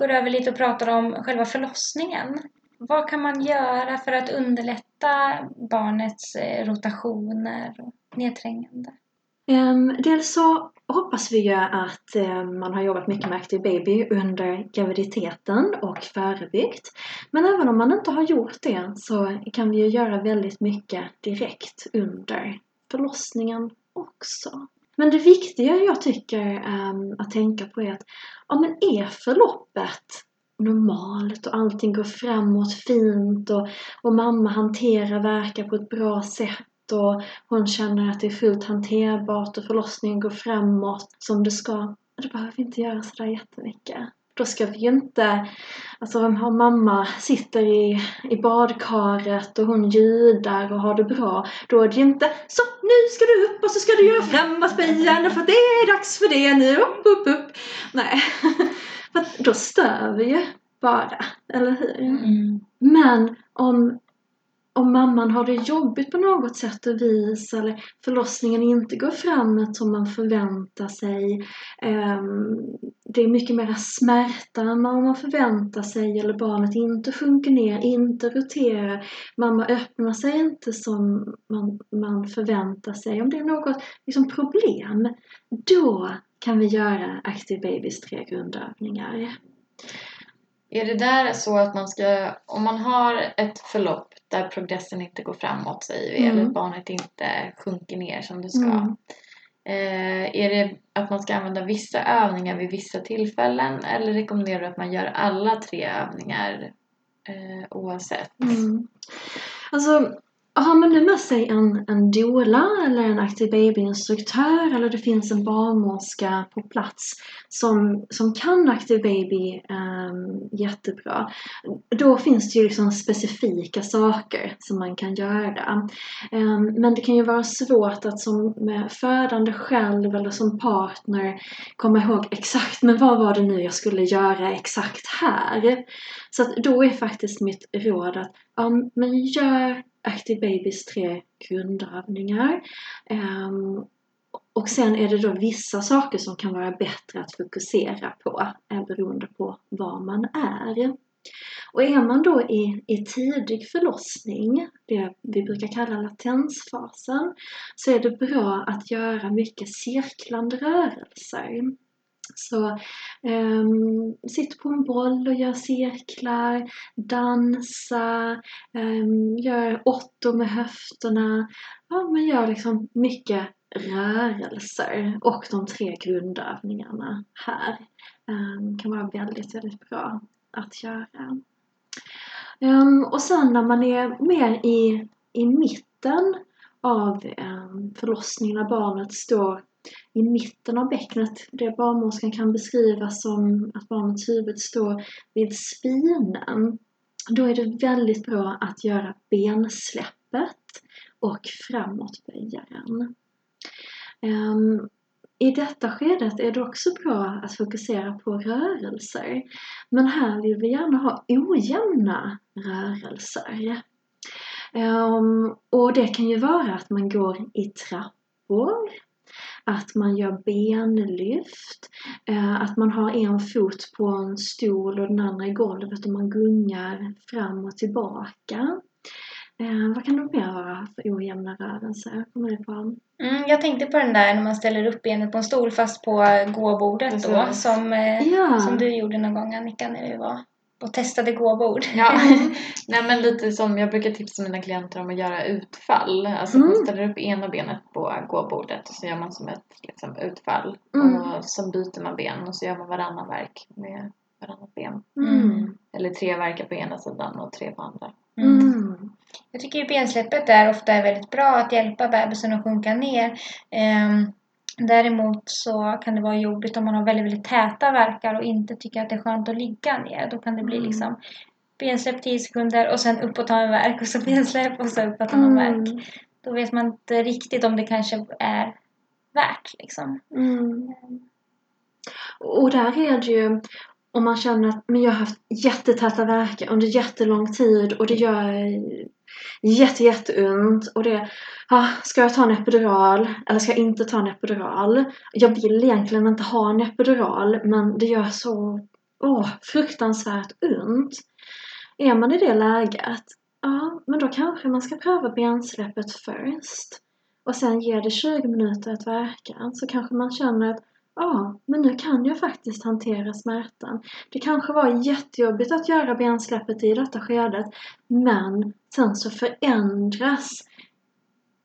går över lite och pratar om själva förlossningen. Vad kan man göra för att underlätta barnets eh, rotationer och nedträngande? Um, dels så hoppas vi ju att um, man har jobbat mycket med Active Baby under graviditeten och förebyggt. Men även om man inte har gjort det så kan vi ju göra väldigt mycket direkt under förlossningen också. Men det viktiga jag tycker um, att tänka på är att ja, men är förloppet normalt och allting går framåt fint och, och mamma hanterar verkar på ett bra sätt och hon känner att det är fullt hanterbart och förlossningen går framåt som det ska. Då behöver vi inte göra sådär jättemycket. Då ska vi ju inte, alltså om mamma sitter i, i badkaret och hon ljudar och har det bra, då är det ju inte så nu ska du upp och så ska du göra framåtböjande för det är dags för det nu, upp, upp, upp. Nej, för då stör vi ju bara, eller hur? Mm. Men om om mamman har det jobbigt på något sätt och vis eller förlossningen inte går framåt som man förväntar sig. Ehm, det är mycket mer smärta än vad man förväntar sig eller barnet inte sjunker ner, inte roterar. Mamma öppnar sig inte som man, man förväntar sig. Om det är något liksom, problem, då kan vi göra Active Babys tre grundövningar. Är det där så att man ska, om man har ett förlopp där progressen inte går framåt säger vi, mm. eller barnet inte sjunker ner som det ska. Mm. Eh, är det att man ska använda vissa övningar vid vissa tillfällen eller rekommenderar du att man gör alla tre övningar eh, oavsett? Mm. Alltså har man nu med sig en, en doula eller en aktiv babyinstruktör eller det finns en barnmorska på plats som, som kan aktiv baby um, jättebra. Då finns det ju liksom specifika saker som man kan göra. Um, men det kan ju vara svårt att som födande själv eller som partner komma ihåg exakt men vad var det nu jag skulle göra exakt här? Så att då är faktiskt mitt råd att ja, men gör Active Babies tre grundövningar. Um, och sen är det då vissa saker som kan vara bättre att fokusera på eh, beroende på var man är. Och är man då i, i tidig förlossning, det vi brukar kalla latensfasen, så är det bra att göra mycket cirklande rörelser. Så um, sitt på en boll och gör cirklar, dansa, um, gör åttor med höfterna. Ja, man gör liksom mycket rörelser och de tre grundövningarna här um, kan vara väldigt, väldigt bra att göra. Um, och sen när man är mer i, i mitten av um, förlossningen, när barnet står i mitten av bäcknet, det barnmorskan kan beskriva som att barnets huvud står vid spinen. Då är det väldigt bra att göra bensläppet och framåtböjaren. Um, i detta skedet är det också bra att fokusera på rörelser. Men här vill vi gärna ha ojämna rörelser. Um, och det kan ju vara att man går i trappor att man gör benlyft, eh, att man har en fot på en stol och den andra i golvet och man gungar fram och tillbaka. Eh, vad kan det mer vara för ojämna rörelser? Kommer du på? Mm, jag tänkte på den där när man ställer upp benet på en stol fast på gåbordet då, som, eh, ja. som du gjorde någon gång Annika när vi var och testade gåbord. Ja, nej men lite som jag brukar tipsa mina klienter om att göra utfall. Alltså mm. man ställer upp ena benet på gåbordet och så gör man som ett liksom, utfall. Mm. Och så byter man ben och så gör man varannan verk med varannat ben. Mm. Eller tre verkar på ena sidan och tre på andra. Mm. Jag tycker ju bensläppet där ofta är väldigt bra att hjälpa bebisen att sjunka ner. Um, Däremot så kan det vara jobbigt om man har väldigt, väldigt täta verkar och inte tycker att det är skönt att ligga ner. Då kan det bli mm. liksom bensläpp 10 sekunder och sen upp och ta en verk och så bensläpp och så upp och ta en mm. verk. Då vet man inte riktigt om det kanske är värt liksom. Mm. Och där är det ju om man känner att men jag har haft jättetäta verkar under jättelång tid och det gör jätte, jätteont och det ah, ska jag ta en epidural eller ska jag inte ta en epidural? Jag vill egentligen inte ha en epidural men det gör så åh, fruktansvärt ont. Är man i det läget, ja, men då kanske man ska pröva bensläppet först. Och sen ge det 20 minuter att verka. Så kanske man känner att ja, men nu kan jag faktiskt hantera smärtan. Det kanske var jättejobbigt att göra bensläppet i detta skedet, men sen så förändras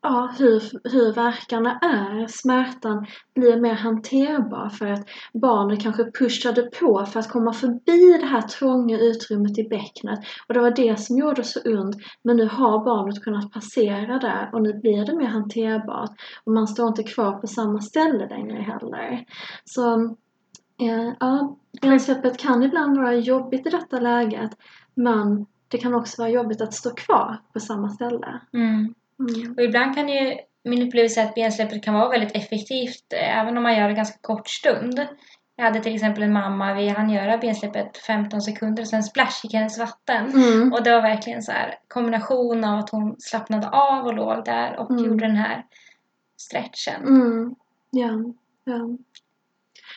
ja, hur, hur verkarna är. Smärtan blir mer hanterbar för att barnet kanske pushade på för att komma förbi det här trånga utrymmet i bäcknet. Och det var det som gjorde så ont. Men nu har barnet kunnat passera där och nu blir det mer hanterbart. Och man står inte kvar på samma ställe längre heller. Så eh, ja, bensläppet kan ibland vara jobbigt i detta läget. Men det kan också vara jobbigt att stå kvar på samma ställe. Mm. Mm. Och ibland kan ju min upplevelse att bensläppet kan vara väldigt effektivt eh, även om man gör det ganska kort stund. Jag hade till exempel en mamma, vi hann göra bensläppet 15 sekunder och sen splash gick hennes vatten. Mm. Och det var verkligen så här kombination av att hon slappnade av och låg där och Mm. gjorde den här stretchen. Mm. Ja,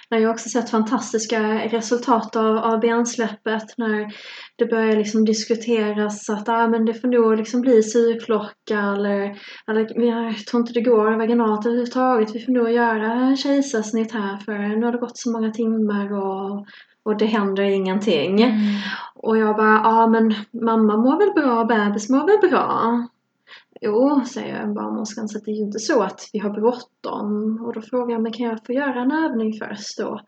ja. Jag också sett fantastiska resultat av, av bensläppet när det börjar liksom diskuteras att ah, men det får nog liksom bli syrklocka eller, eller jag tror inte det går vaginalt överhuvudtaget. Vi får nog göra kejsarsnitt här för nu har det gått så många timmar och, och det händer ingenting. Mm. Och jag bara, ja men mamma mår väl bra, bebis mår väl bra? Jo, säger barnmorskan, så det är ju inte så att vi har bråttom. Och då frågar jag, men kan jag få göra en övning först då?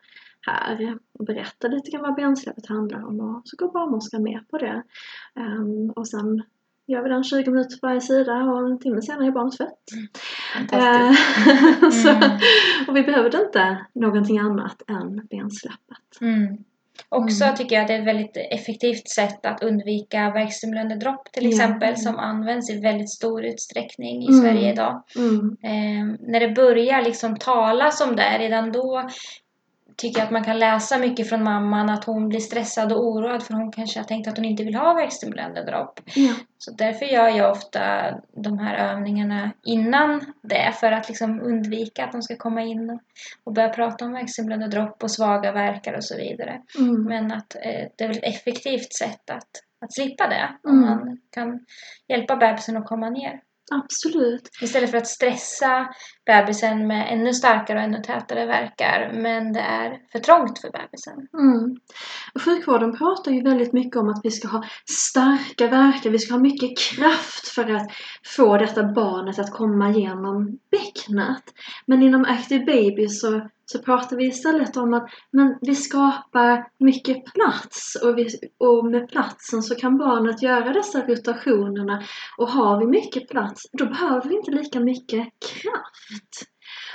Här och berätta lite grann vad bensläppet handlar om och så går barnmorskan med på det. Ehm, och sen gör vi den 20 minuter på varje sida och en timme senare är barnet fött. Fantastiskt. Eh, så, Mm. och vi behövde inte någonting annat än bensläppet. Mm. Också Mm. tycker jag att det är ett väldigt effektivt sätt att undvika värkstimulerande dropp till exempel som används i väldigt stor utsträckning i Mm. Sverige idag. Eh, när det börjar liksom talas om det, redan då tycker att man kan läsa mycket från mamman att hon blir stressad och oroad för hon kanske har tänkt att hon inte vill ha värkstimulerande dropp. Ja. Så därför gör jag ofta de här övningarna innan det för att liksom undvika att de ska komma in och, och börja prata om värkstimulerande dropp och svaga verkar och så vidare. Mm. Men att eh, det är väl ett effektivt sätt att, att slippa det om Mm. man kan hjälpa bebisen att komma ner. Absolut. Istället för att stressa bebisen med ännu starkare och ännu tätare verkar. Men det är för trångt för bebisen. Mm. Sjukvården pratar ju väldigt mycket om att vi ska ha starka verkar, vi ska ha mycket kraft för att få detta barnet att komma igenom bäcknet. Men inom Active Baby så, så pratar vi istället om att men vi skapar mycket plats och, vi, och med platsen så kan barnet göra dessa rotationerna och har vi mycket plats då behöver vi inte lika mycket kraft.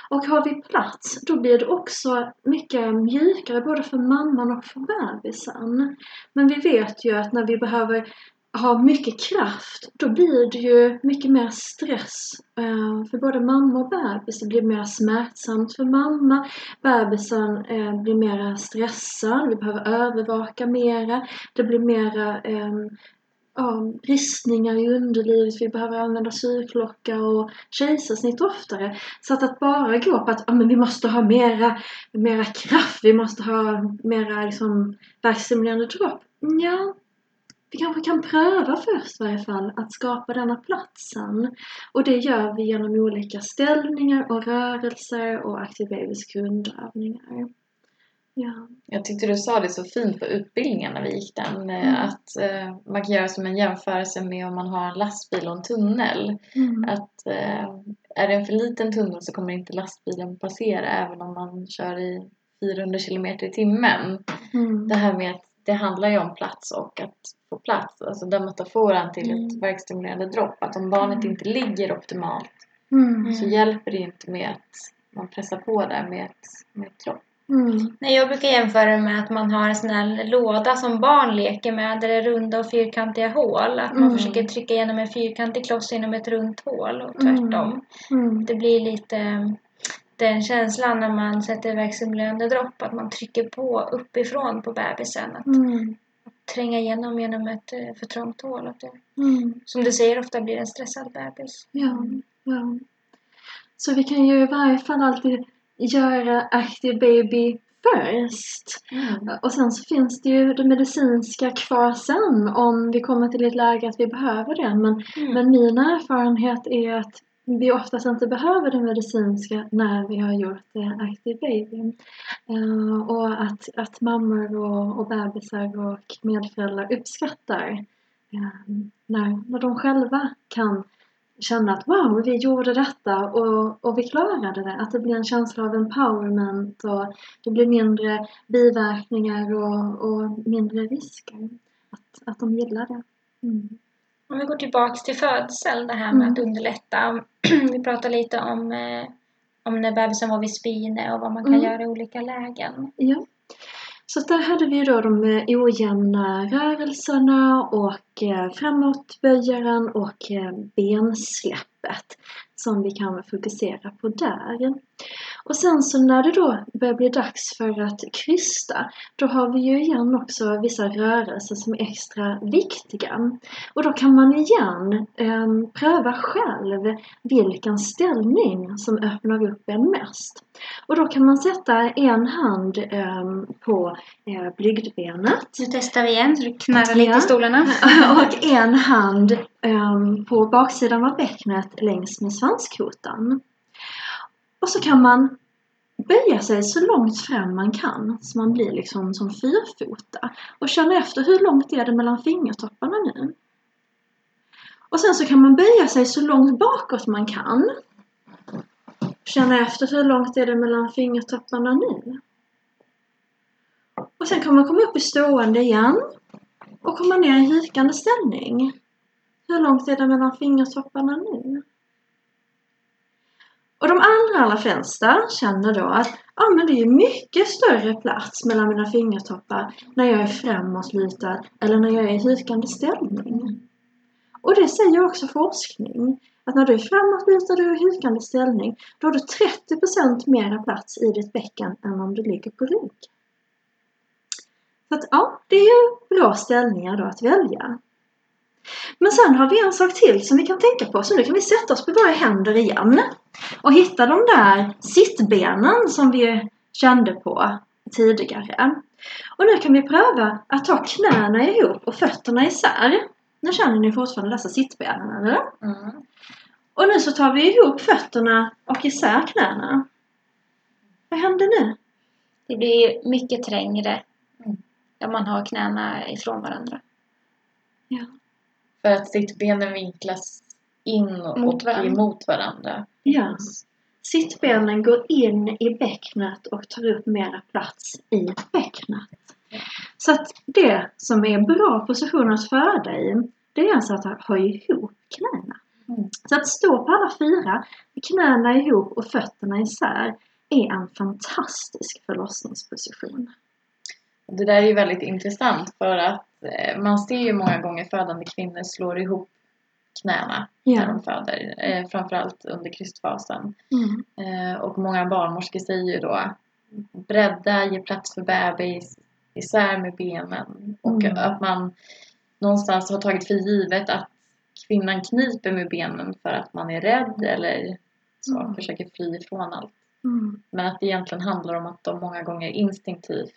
Och har vi plats, då blir det också mycket mjukare både för mamman och för bebisen. Men vi vet ju att när vi behöver ha mycket kraft, då blir det ju mycket mer stress eh, för både mamma och bebis. Det blir mer smärtsamt för mamma. Bebisen eh, blir mer stressad. Vi behöver övervaka mera. Det blir mera eh, ja, bristningar i underlivet, vi behöver använda syrklocka och kejsarsnitt oftare. Så att, att bara gå på att ja, men vi måste ha mera, mera kraft, vi måste ha mera liksom, värkstimulerande dropp. Ja, vi kanske kan pröva först i varje fall att skapa denna platsen. Och det gör vi genom olika ställningar och rörelser och Active Babys grundövningar. Ja. Jag tyckte du sa det så fint på utbildningen när vi gick den. eh, Mm. Att eh, man kan göra som en jämförelse med om man har en lastbil och en tunnel. Mm. Att eh, är det en för liten tunnel så kommer inte lastbilen passera även om man kör i 400 kilometer i timmen. Mm. Det här med att det handlar ju om plats och att få plats. Alltså den metaforen till Mm. ett verkstimulerande dropp. Att om barnet Mm. inte ligger optimalt Mm. så hjälper det inte med att man pressar på där med ett, med ett dropp. Mm. Nej, jag brukar jämföra det med att man har en sån här låda som barn leker med där det är runda och fyrkantiga hål. Att man Mm. försöker trycka igenom en fyrkantig kloss genom ett runt hål och tvärtom. Mm. Det blir lite den känslan när man sätter verkstimulerande dropp, att man trycker på uppifrån på bebisen. Att Mm. tränga igenom genom ett eh, för trångt hål. Att det, Mm. som du säger, ofta blir en stressad bebis. Ja, ja. Så vi kan ju i varje fall alltid göra Active Baby first. Mm. Och sen så finns det ju det medicinska kvar sen om vi kommer till ett läge att vi behöver det. Men, Mm. men min erfarenhet är att vi oftast inte behöver det medicinska när vi har gjort eh, Active Baby. Eh, och att, att mammor och, och bebisar och medföräldrar uppskattar eh, när, när de själva kan känna att wow, vi gjorde detta och, och vi klarade det. Att det blir en känsla av empowerment och det blir mindre biverkningar och, och mindre risker. Att, att de gillar det. Mm. Om vi går tillbaks till födsel, det här med Mm. att underlätta. Vi pratade lite om, eh, om när bebisen var vid spine och vad man kan Mm. göra i olika lägen. Ja. Så där hade vi då de eh, ojämna rörelserna och eh, framåtböjaren och eh, bensläppet som vi kan fokusera på där. Och sen så när det då börjar bli dags för att krysta, då har vi ju igen också vissa rörelser som är extra viktiga. Och då kan man igen eh, pröva själv vilken ställning som öppnar upp en mest. Och då kan man sätta en hand ehm, på eh, blygdbenet Nu testar vi igen så du knarrar lite i stolarna. och en hand ehm, på baksidan av bäcknet längs med svanskotan. Och så kan man böja sig så långt fram man kan så man blir liksom som fyrfota och känna efter hur långt är det mellan fingertopparna nu. Och sen så kan man böja sig så långt bakåt man kan. Känna efter hur långt är det mellan fingertopparna nu. Och sen kan man komma upp i stående igen och komma ner i hukande ställning. Hur långt är det mellan fingertopparna nu? Och de allra, allra flesta känner då att ja, men det är mycket större plats mellan mina fingertoppar när jag är framåtlutad eller när jag är i hukande ställning. Och det säger också forskning, att när du är framåtlutad och i hukande ställning, då har du 30% mera plats i ditt bäcken än om du ligger på rygg. Så att ja, det är ju bra ställningar då att välja. Men sen har vi en sak till som vi kan tänka på, så nu kan vi sätta oss på våra händer igen och hitta de där sittbenen som vi kände på tidigare. Och nu kan vi pröva att ta knäna ihop och fötterna isär. Nu känner ni fortfarande dessa sittbenen, eller? Mm. Och nu så tar vi ihop fötterna och isär knäna. Vad händer nu? Det blir mycket trängre Mm. om man har knäna ifrån varandra. Ja. För att sittbenen vinklas in och Mot varandra. emot varandra. Ja. Sittbenen går in i bäcknet och tar upp mera plats i bäcknet. Så att det som är bra position att föda i, det är alltså att ha ihop knäna. Mm. Så att stå på alla fyra, knäna ihop och fötterna isär, är en fantastisk förlossningsposition. Det där är ju väldigt intressant för att eh, man ser ju många gånger födande kvinnor slår ihop knäna när Ja. de föder. Eh, framförallt under krystfasen. Mm. Eh, och många barnmorskor säger ju då bredda, ge plats för bebis, isär med benen. Och Mm. att man någonstans har tagit för givet att kvinnan kniper med benen för att man är rädd eller så, Mm. försöker fly ifrån allt. Mm. Men att det egentligen handlar om att de många gånger instinktivt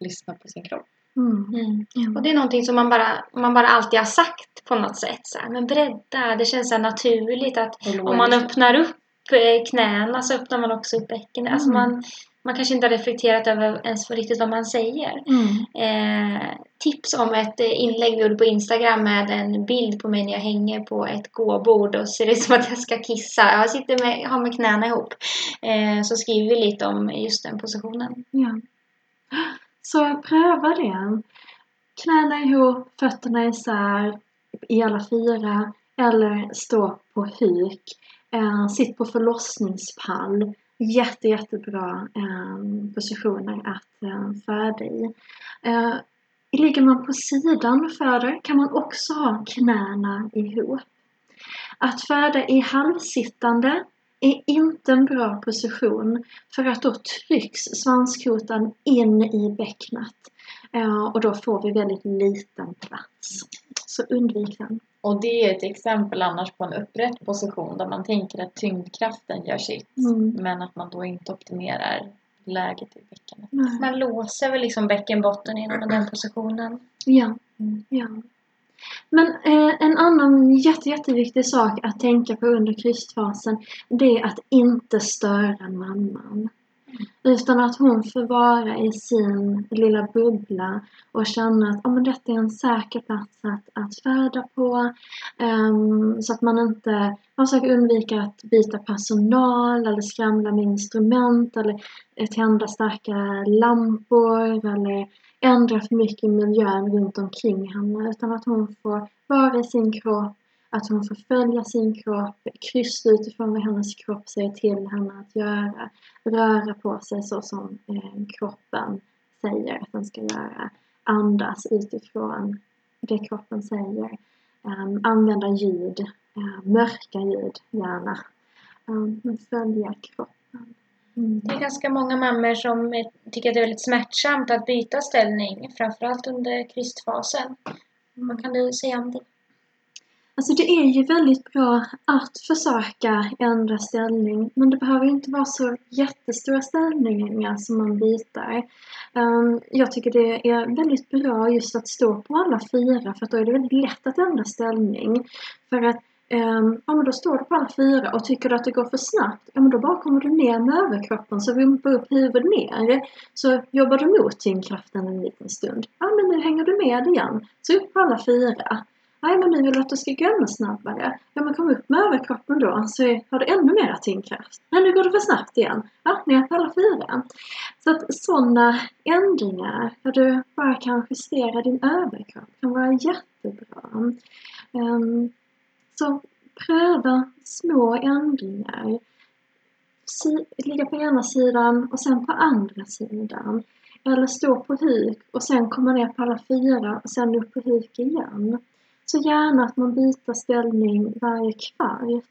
lyssnar på sin kropp. Mm. Och det är någonting som man bara, man bara alltid har sagt på något sätt. Så här, men bredda, det känns så här naturligt att om man öppnar upp eh, knäna så öppnar man också upp bäckenet. Alltså Mm. man, man kanske inte har reflekterat över ens för riktigt vad man säger. Mm. Eh, tips om ett eh, inlägg vi gjorde på Instagram med en bild på mig när jag hänger på ett gåbord och ser ut som att jag ska kissa. Jag sitter med, har med knäna ihop. Eh, så skriver vi lite om just den positionen. Ja. Så pröva det. Knäna ihop, fötterna isär i alla fyra eller stå på huk. Eh, sitt på förlossningspall. Jätte, jättebra eh, positioner att eh, föda i. Eh, ligger man på sidan och föder kan man också ha knäna ihop. Att föda i halvsittande är inte en bra position för att då trycks svanskotan in i bäcknet Eh, och då får vi väldigt liten plats. Så undvik den. Och det är ett exempel annars på en upprätt position där man tänker att tyngdkraften gör sitt. Mm. Men att man då inte optimerar läget i bäckenet. Man låser väl liksom bäckenbotten inom den positionen. Ja. Mm. ja. Men eh, en annan jätte, jätteviktig sak att tänka på under krystfasen det är att inte störa mamman. Utan att hon får vara i sin lilla bubbla och känna att oh, men detta är en säker plats att, att färda på. Ehm, så att man inte man försöker undvika att byta personal eller skramla med instrument eller tända starka lampor eller ändra för mycket i miljön runt omkring henne. Utan att hon får vara i sin kropp, att hon får följa sin kropp, kryssa utifrån vad hennes kropp säger till henne att göra. Röra på sig så som eh, kroppen säger att den ska göra. Andas utifrån det kroppen säger. Um, använda ljud, uh, mörka ljud gärna. Ehm, um, men följa kroppen. Mm. Det är ganska många mammor som tycker att det är väldigt smärtsamt att byta ställning, framförallt under krystfasen. Vad kan du säga om det? Alltså det är ju väldigt bra att försöka ändra ställning men det behöver inte vara så jättestora ställningar som man byter. Um, jag tycker det är väldigt bra just att stå på alla fyra för att då är det väldigt lätt att ändra ställning. För att um, ja, men då står du på alla fyra och tycker du att det går för snabbt, ja men då bara kommer du ner med överkroppen så vimpar upp huvudet ner. Så jobbar du mot tyngdkraften en liten stund. Ja men nu hänger du med igen. Så upp på alla fyra. Nej, men nu vill du att du ska gå ännu snabbare. Ja, men kom upp med överkroppen då så har du ännu mer tyngdkraft. Nej, nu går det för snabbt igen. Ja, ner på alla fyra. Så att sådana ändringar, där du bara kan justera din överkropp, kan vara jättebra. Um, så pröva små ändringar. Si, ligga på ena sidan och sen på andra sidan. Eller stå på huk och sen komma ner på alla fyra och sen upp på huk igen. Så gärna att man byter ställning varje kvart.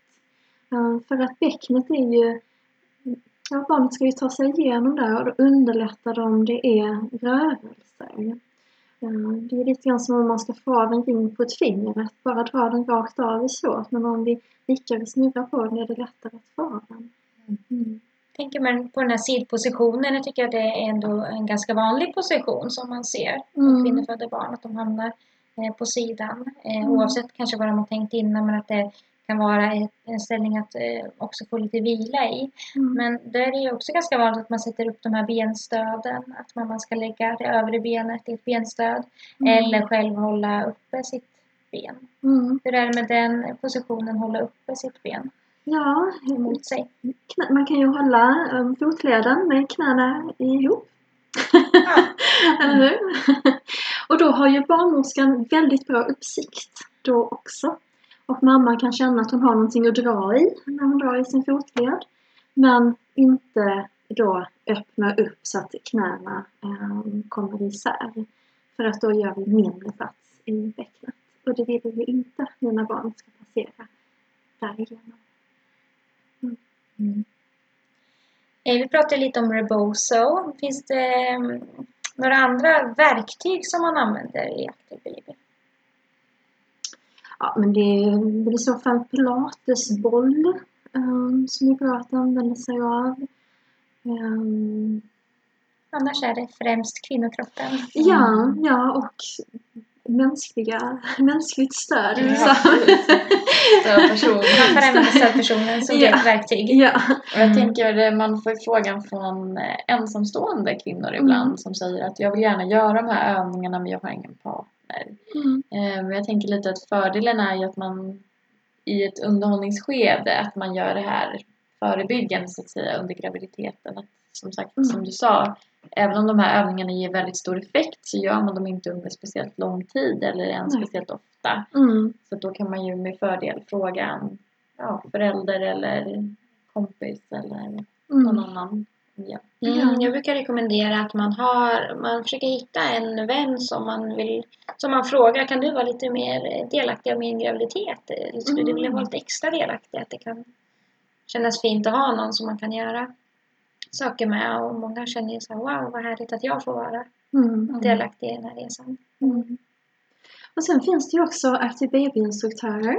För att bäcknet är ju, ja barnet ska ju ta sig igenom där och då underlättar det om det är rörelser. Det är lite grann som om man ska få av en ring på ett finger, att bara dra den rakt av är svårt men om vi vickar och snurrar på den är det lättare att få av den. Mm. Tänker man på den här sidpositionen, jag tycker att det är ändå en ganska vanlig position som man ser mm. kvinnofödda barn, att de hamnar på sidan. Mm. Oavsett kanske vad de har tänkt innan men att det kan vara en ställning att också få lite vila i. Mm. Men där är det ju också ganska vanligt att man sätter upp de här benstöden. Att man ska lägga det övre benet i ett benstöd. Mm. Eller själv hålla uppe sitt ben. Mm. Hur är det med den positionen, hålla uppe sitt ben? Ja, emot sig. Man kan ju hålla um, fotleden med knäna ihop. Ja. Eller hur? Och då har ju barnmorskan väldigt bra uppsikt då också. Och mamman kan känna att hon har någonting att dra i när hon drar i sin fotled. Men inte då öppna upp så att knäna eh, kommer isär. För att då gör vi mindre plats i bäcknet. Och det vill vi inte att mina barn ska passera därigenom. Mm. Mm. Vi pratade lite om Rebozo. Finns det ehm, några andra verktyg som man använder i Active Baby? Ja, men det är väl i så fall pilatesboll um, som är bra att använda sig av. Um, Annars är det främst kvinnokroppen. Ja, ja och mänskliga, mänskligt stöd. Mm. Så. Stödperson. Man får använda stödpersonen som Ja. ett verktyg. ja. Och jag tänker, man får frågan från eh, ensamstående kvinnor ibland Mm. som säger att jag vill gärna göra de här övningarna men jag har ingen partner. Mm. Eh, Men jag tänker lite att fördelen är ju att man i ett underhållningsskede att man gör det här förebyggande så att säga under graviditeten. Att, som sagt, Mm. som du sa, även om de här övningarna ger väldigt stor effekt så gör man dem inte under speciellt lång tid eller ens Nej. speciellt ofta. Mm. Så då kan man ju med fördel fråga en ja, förälder eller kompis eller någon Mm. annan. Ja. Mm, jag brukar rekommendera att man har, man försöker hitta en vän som man vill, som man frågar, kan du vara lite mer delaktig av min graviditet? Eller skulle du vilja vara lite extra delaktig? Att det kan kännas fint att ha någon som man kan göra saker med och många känner ju så här, wow vad härligt att jag får vara Mm. delaktig i den här resan. Mm. Och sen finns det ju också Active Baby-instruktörer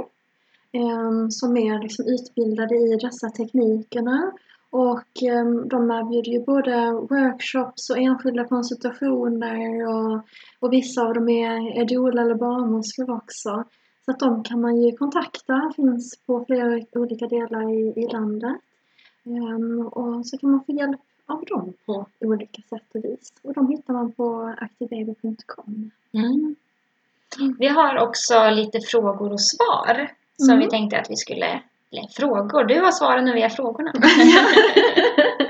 ehm, som är liksom utbildade i dessa teknikerna Och ehm, de erbjuder ju både workshops och enskilda konsultationer och, och vissa av dem är, är doula eller barnmorskor också. Så att de kan man ju kontakta, finns på flera olika delar i, i landet. Um, och så kan man få hjälp av dem på olika sätt och vis. Och de hittar man på aktivbaby.com. Mm. Vi har också lite frågor och svar som Mm. vi tänkte att vi skulle... Frågor, du har svaren och vi har frågorna.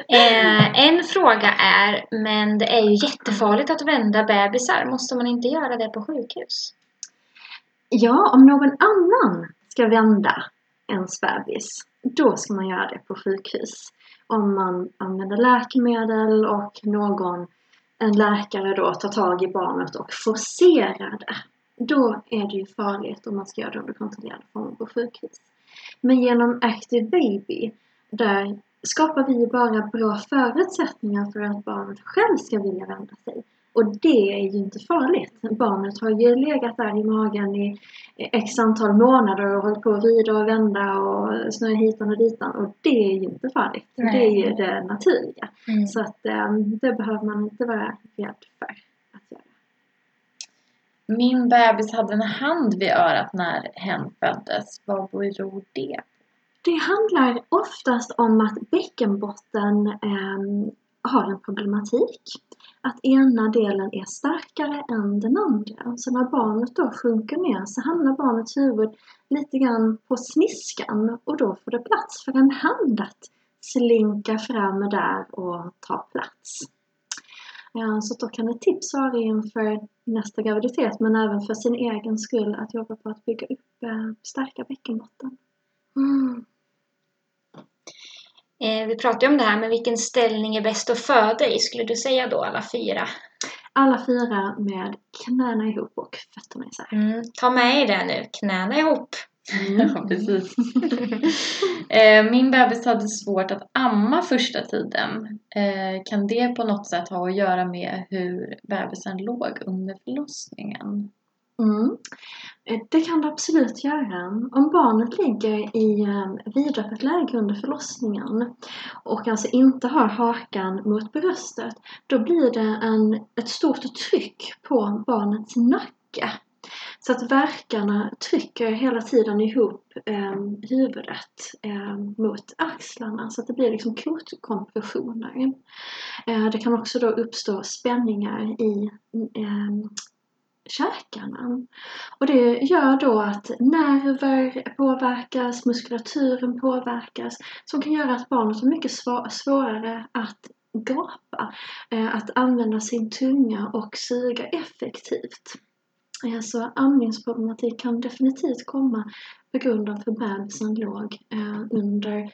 eh, en fråga är, men det är ju jättefarligt att vända bebisar. Måste man inte göra det på sjukhus? Ja, om någon annan ska vända ens bebis, då ska man göra det på sjukhus. Om man använder läkemedel och någon, en läkare då tar tag i barnet och forcerar det. Då är det ju farligt om man ska göra det under kontrollerade former på sjukhus. Men genom Active Baby, där skapar vi ju bara bra förutsättningar för att barnet själv ska vilja vända sig. Och det är ju inte farligt. Barnet har ju legat där i magen i x antal månader och hållit på att vrida och vända och snurra hitan och ditan. Och det är ju inte farligt. Nej. Det är ju det naturliga. Mm. Så att eh, det behöver man inte vara rädd för. Min bebis hade en hand vid örat när hen föddes. Vad beror det Det handlar oftast om att bäckenbotten eh, har en problematik. Att ena delen är starkare än den andra. Så när barnet då sjunker ner så hamnar barnets huvud lite grann på sniskan och då får det plats för en hand att slinka fram där och ta plats. Så då kan ett tips vara inför nästa graviditet men även för sin egen skull att jobba på att bygga upp eh, starka bäckenbotten. Mm. Eh, vi pratade ju om det här, men vilken ställning är bäst att föda i? Skulle du säga då alla fyra? Alla fyra med knäna ihop och fötterna isär. Mm. Ta med er det nu, knäna ihop. Ja, precis. Eh, Min bebis hade svårt att amma första tiden. Eh, Kan det på något sätt ha att göra med hur bebisen låg under förlossningen? Mm. Eh, Det kan det absolut göra. Om barnet ligger i eh, vidöppet läge under förlossningen och alltså inte har hakan mot bröstet, då blir det en, ett stort tryck på barnets nacke. Så att verkarna trycker hela tiden ihop eh, huvudet eh, mot axlarna så att det blir liksom kotkompressioner. Eh, det kan också då uppstå spänningar i eh, käkarna. Och det gör då att nerver påverkas, muskulaturen påverkas som kan göra att barnet har mycket svårare att gapa, eh, att använda sin tunga och suga effektivt. Så amningsproblematik kan definitivt komma på grund av att bebisen låg eh, under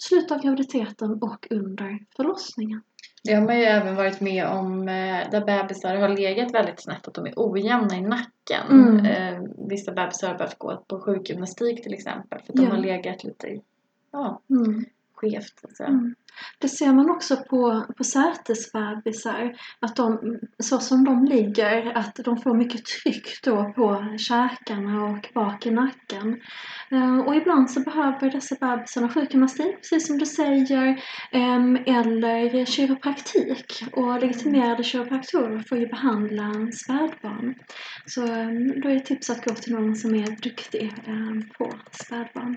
slutet av graviditeten och under förlossningen. Det har man ju även varit med om eh, där bebisar har legat väldigt snett, att de är ojämna i nacken. Mm. Eh, Vissa bebisar har behövt gå på sjukgymnastik till exempel för att de Ja. har legat lite i, ja, Mm skevt. Så. Mm. Det ser man också på, på sätesbebisar, att de, så som de ligger, att de får mycket tryck då på käkarna och bak i nacken. Eh, och ibland så behöver dessa bebisarna sjukgymnastik, precis som du säger, eller kiropraktik. Och legitimerade kiropraktorer får ju behandla en spädbarn. Så då är tipset tips att gå till någon som är duktig eh, på spädbarn.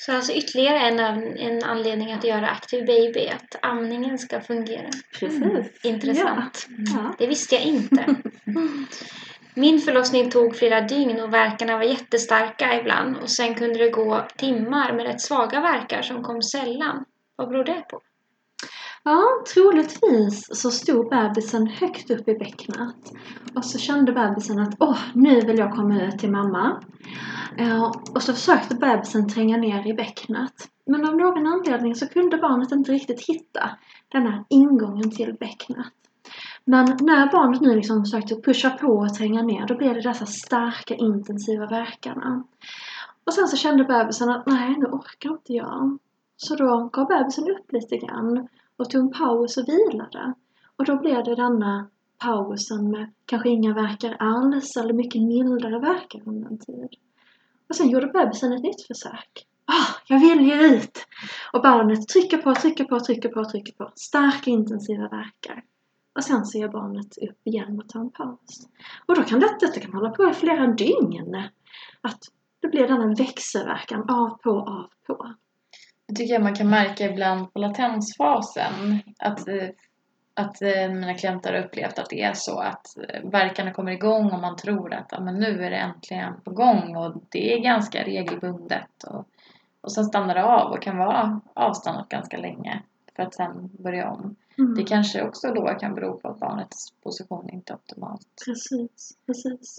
Så alltså ytterligare en, en anledning att göra aktiv baby, att amningen ska fungera. Precis. Intressant. Ja. Det visste jag inte. Min förlossning tog flera dygn och verkarna var jättestarka ibland och sen kunde det gå timmar med rätt svaga verkar som kom sällan. Vad beror det på? Ja, troligtvis så stod bebisen högt upp i bäcknet. Och så kände bebisen att åh, nu vill jag komma ut till mamma. Eh, och så försökte bebisen tränga ner i bäcknet. Men av någon anledning så kunde barnet inte riktigt hitta den här ingången till bäcknet. Men när barnet nu liksom försökte pusha på och tränga ner, då blev det dessa starka intensiva verkarna. Och sen så kände bebisen att nej, nu orkar inte jag. Så då gav bebisen upp lite grann och tog en paus och vilade. Och då blev det denna pausen med kanske inga verkar alls eller mycket mildare verkar under en tid. Och sen gjorde bebisen ett nytt försök. ah, jag vill ju ut! Och barnet trycker på, trycker på, trycker på, trycker på. Starka intensiva verkar. Och sen så ger barnet upp igen och tar en paus. Och då kan detta, detta kan hålla på i flera dygn. Att det blir denna växelverkan av på, av på. Det tycker jag man kan märka ibland på latensfasen. Att, eh, att eh, mina klienter har upplevt att det är så att eh, verkarna kommer igång och man tror att men nu är det äntligen på gång och det är ganska regelbundet. Och, och sen stannar det av och kan vara avstannat ganska länge för att sen börja om. Mm. Det kanske också då kan bero på att barnets position inte är optimalt. Precis, precis.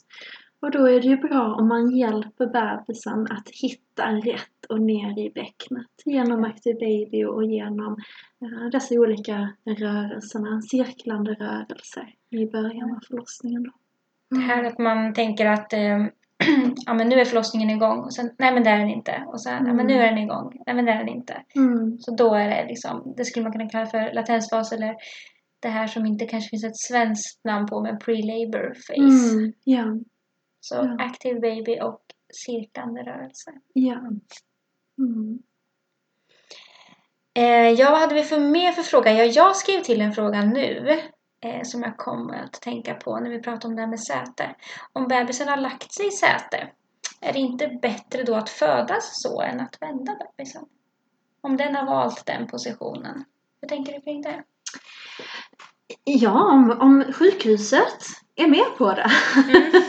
Och då är det ju bra om man hjälper bebisen att hitta rätt och ner i bäcknet genom Active Baby och genom uh, dessa olika rörelserna, cirklande rörelser i början av förlossningen. Då. Det här att man tänker att eh, ja men nu är förlossningen igång och sen nej men det är den inte och sen ja men nu är den igång, nej men det är den inte. Mm. Så då är det liksom, det skulle man kunna kalla för latensfas eller det här som inte kanske finns ett svenskt namn på men pre-labor phase. Mm. Ja, Så Ja. active baby och cirklande rörelse. ja. Mm. Eh, ja, vad hade vi för mer för fråga? Ja, jag skrev till en fråga nu eh, som jag kommer att tänka på när vi pratar om det här med säte. Om bebisen har lagt sig i säte, är det inte bättre då att födas så än att vända bebisen? Om den har valt den positionen. Hur tänker du kring det? Ja, om, om sjukhuset är med på det. För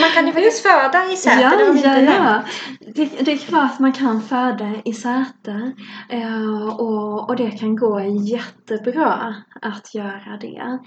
man kan ju faktiskt föda i säte, ja, ja, ja. Det, det är klart man kan föda i säte eh, och, och det kan gå jättebra att göra det.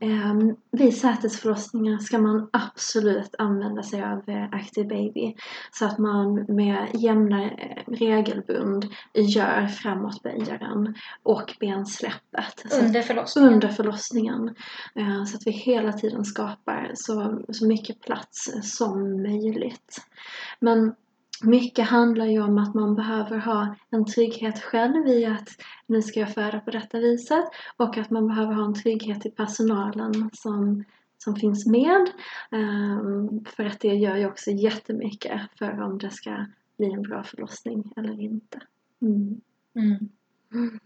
Eh, vid sätesförlossningar ska man absolut använda sig av eh, Active Baby så att man med jämna eh, regelbund gör framåtböjaren och bensläppet. Under förlossningen. under förlossningen. Eh, Så att vi hela tiden skapar så, så mycket plats som möjligt. Men mycket handlar ju om att man behöver ha en trygghet själv i att nu ska jag föda på detta viset och att man behöver ha en trygghet i personalen som, som finns med. Ehm, För att det gör ju också jättemycket för om det ska bli en bra förlossning eller inte. Mm. Mm. Mm.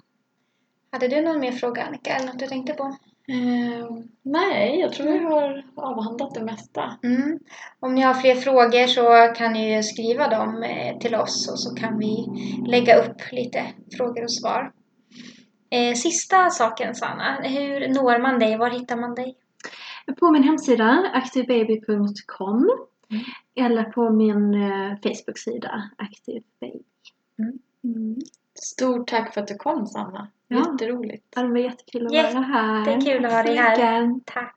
Hade du någon mer fråga Annika, eller något du tänkte på? Eh, nej, jag tror vi har avhandlat det mesta. Mm. Om ni har fler frågor så kan ni skriva dem eh, till oss och så kan vi lägga upp lite frågor och svar. Eh, sista saken Sanna, hur når man dig? Var hittar man dig? På min hemsida activebaby.com Mm. eller på min eh, Facebook-sida Active Baby. Mm. Stort tack för att du kom Sanna. Ja. Jätteroligt. Ja, Det var jättekul att vara här. kul att Tack ha dig här. mycket. Tack!